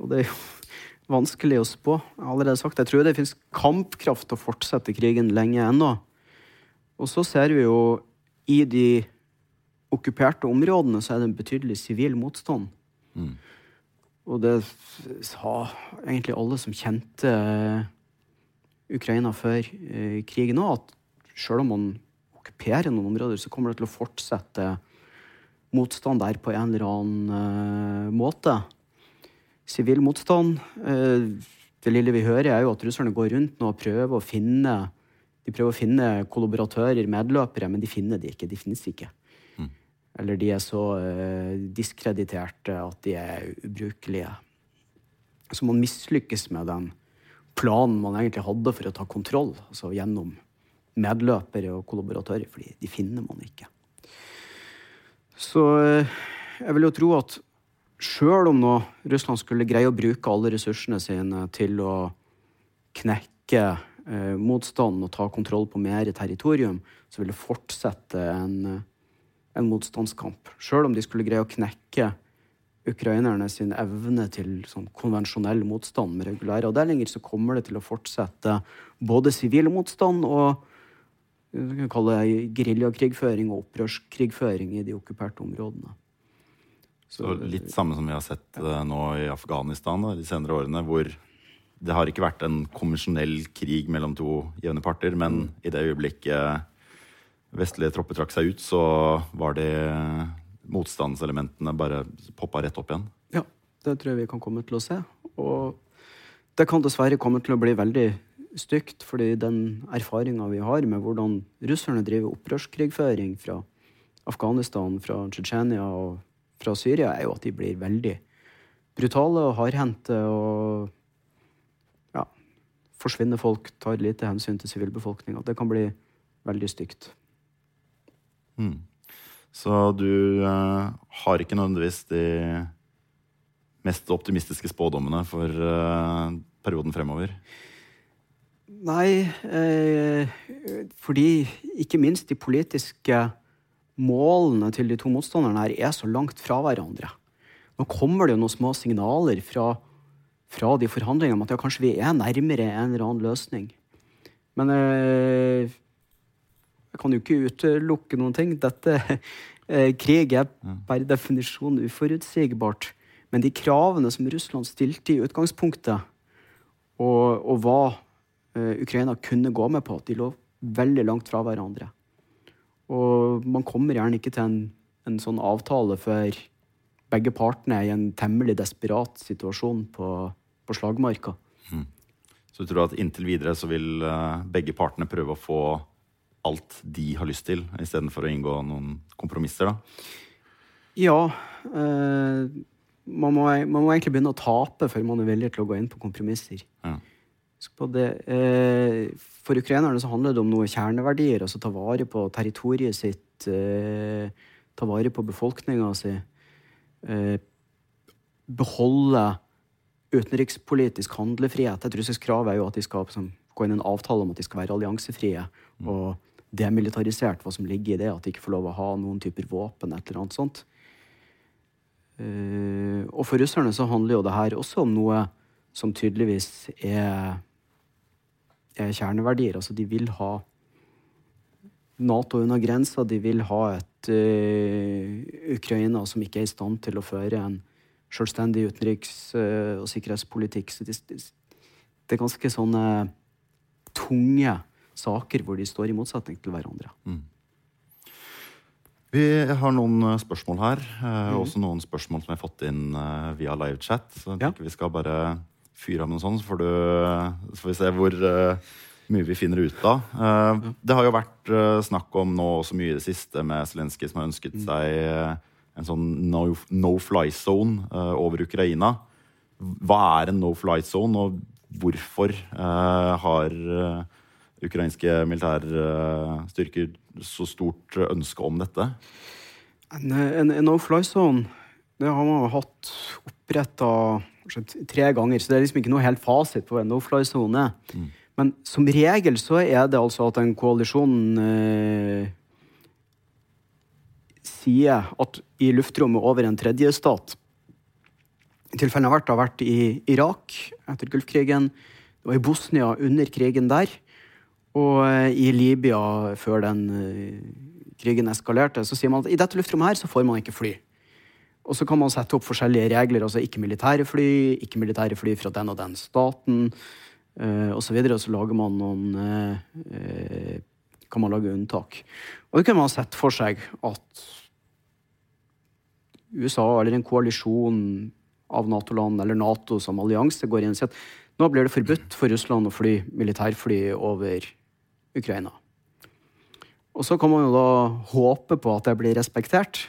Og det er jo vanskelig å spå. Jeg har allerede sagt Jeg tror det fins kampkraft til å fortsette krigen lenge ennå. Og så ser vi jo i de okkuperte områdene så er det en betydelig sivil motstand. Mm. Og det sa egentlig alle som kjente Ukraina før eh, krigen òg, at sjøl om man okkuperer noen områder, så kommer det til å fortsette motstand der på en eller annen eh, måte. Sivil motstand eh, Det lille vi hører, er jo at russerne går rundt nå og prøver å finne de prøver å finne kollaboratører, medløpere, men de finner de ikke. De finnes ikke. Mm. Eller de er så uh, diskrediterte at de er ubrukelige. Så man mislykkes med den planen man egentlig hadde for å ta kontroll, altså gjennom medløpere og kollaboratører, fordi de finner man ikke. Så uh, jeg vil jo tro at sjøl om nå Russland skulle greie å bruke alle ressursene sine til å knekke eh, motstand og ta kontroll på mer territorium, så vil det fortsette en, en motstandskamp. Sjøl om de skulle greie å knekke ukrainerne sin evne til sånn konvensjonell motstand med regulære avdelinger, så kommer det til å fortsette både sivil motstand og vi kan kalle det geriljakrigføring og opprørskrigføring i de okkuperte områdene. Så, så litt samme som vi har sett ja. nå i Afghanistan da, de senere årene, hvor det har ikke vært en konvensjonell krig mellom to jevne parter, men mm. i det øyeblikket vestlige tropper trakk seg ut, så var det motstandselementene bare poppa rett opp igjen. Ja, det tror jeg vi kan komme til å se. Og det kan dessverre komme til å bli veldig stygt, fordi den erfaringa vi har med hvordan russerne driver opprørskrigføring fra Afghanistan, fra Tsjetsjenia og fra Syria, er jo at de blir veldig brutale og hardhendte og ja, forsvinner folk, tar lite hensyn til sivilbefolkninga. Det kan bli veldig stygt. Mm. Så du uh, har ikke nødvendigvis de mest optimistiske spådommene for uh, perioden fremover? Nei, eh, fordi ikke minst de politiske målene til de to motstanderne her er så langt fra hverandre. Nå kommer det jo noen små signaler fra fra de forhandlingene om at ja, kanskje vi er nærmere en eller annen løsning. Men eh, jeg kan jo ikke utelukke noen ting. Dette eh, Krig er per definisjon uforutsigbart. Men de kravene som Russland stilte i utgangspunktet, og, og hva eh, Ukraina kunne gå med på, de lå veldig langt fra hverandre. Og man kommer gjerne ikke til en, en sånn avtale før begge partene er i en temmelig desperat situasjon på, på slagmarka. Mm. Så du tror at inntil videre så vil uh, begge partene prøve å få alt de har lyst til, istedenfor å inngå noen kompromisser? da? Ja. Uh, man, må, man, må, egentlig begynne å tape før man er villig til å gå inn på kompromisser. Ja. På det, uh, for ukrainerne så handler det om noen kjerneverdier. altså Ta vare på territoriet sitt, ta vare på befolkninga si. beholde utenrikspolitisk handlefrihet. Et russisk krav er jo at de skal liksom, gå inn i en avtale om at de skal være alliansefrie. Mm. Og demilitarisert, hva som ligger i det. At de ikke får lov å ha noen typer våpen. et eller annet sånt. Uh, og for russerne så handler jo det her også om noe som tydeligvis er, er kjerneverdier. Altså de vil ha Nato under grensa. De vil ha et uh, Ukraina som ikke er i stand til å føre en selvstendig utenriks- uh, og sikkerhetspolitikk. Så det, det er ganske sånne tunge saker hvor de står i motsetning til hverandre. Mm. Vi har noen eh, spørsmål her. Eh, mm. Også noen spørsmål som jeg har fått inn eh, via livechat. Så jeg tenker ja. vi skal bare fyre av noe sånt, så får, du, så får vi se hvor mye vi finner ut av. Det har jo vært snakk om nå så mye i det siste med Zelenskyj som har ønsket mm. seg en sånn no-fly-zone over Ukraina. Hva er en no-fly zone, og hvorfor har ukrainske militærstyrker så stort ønske om dette? En, en, en no-fly zone det har man hatt oppretta tre ganger, så det er liksom ikke noe helt fasit på hva en no-fly-sone. Mm. Men som regel så er det altså at en koalisjon eh, sier at i luftrommet over en tredje stat tilfellene har vært, har vært i Irak etter Gulfkrigen, det var i Bosnia under krigen der. Og eh, i Libya, før den eh, krigen eskalerte, så sier man at i dette luftrommet her så får man ikke fly. Og så kan man sette opp forskjellige regler, altså ikke militære fly, ikke militære fly fra den og den staten, uh, osv. Og, og så lager man noen uh, kan man lage unntak. Og det kan man sette for seg at USA eller en koalisjon av Nato-land eller Nato som allianse går inn og sier at nå blir det forbudt for Russland å fly militærfly over Ukraina. Og så kan man jo da håpe på at det blir respektert.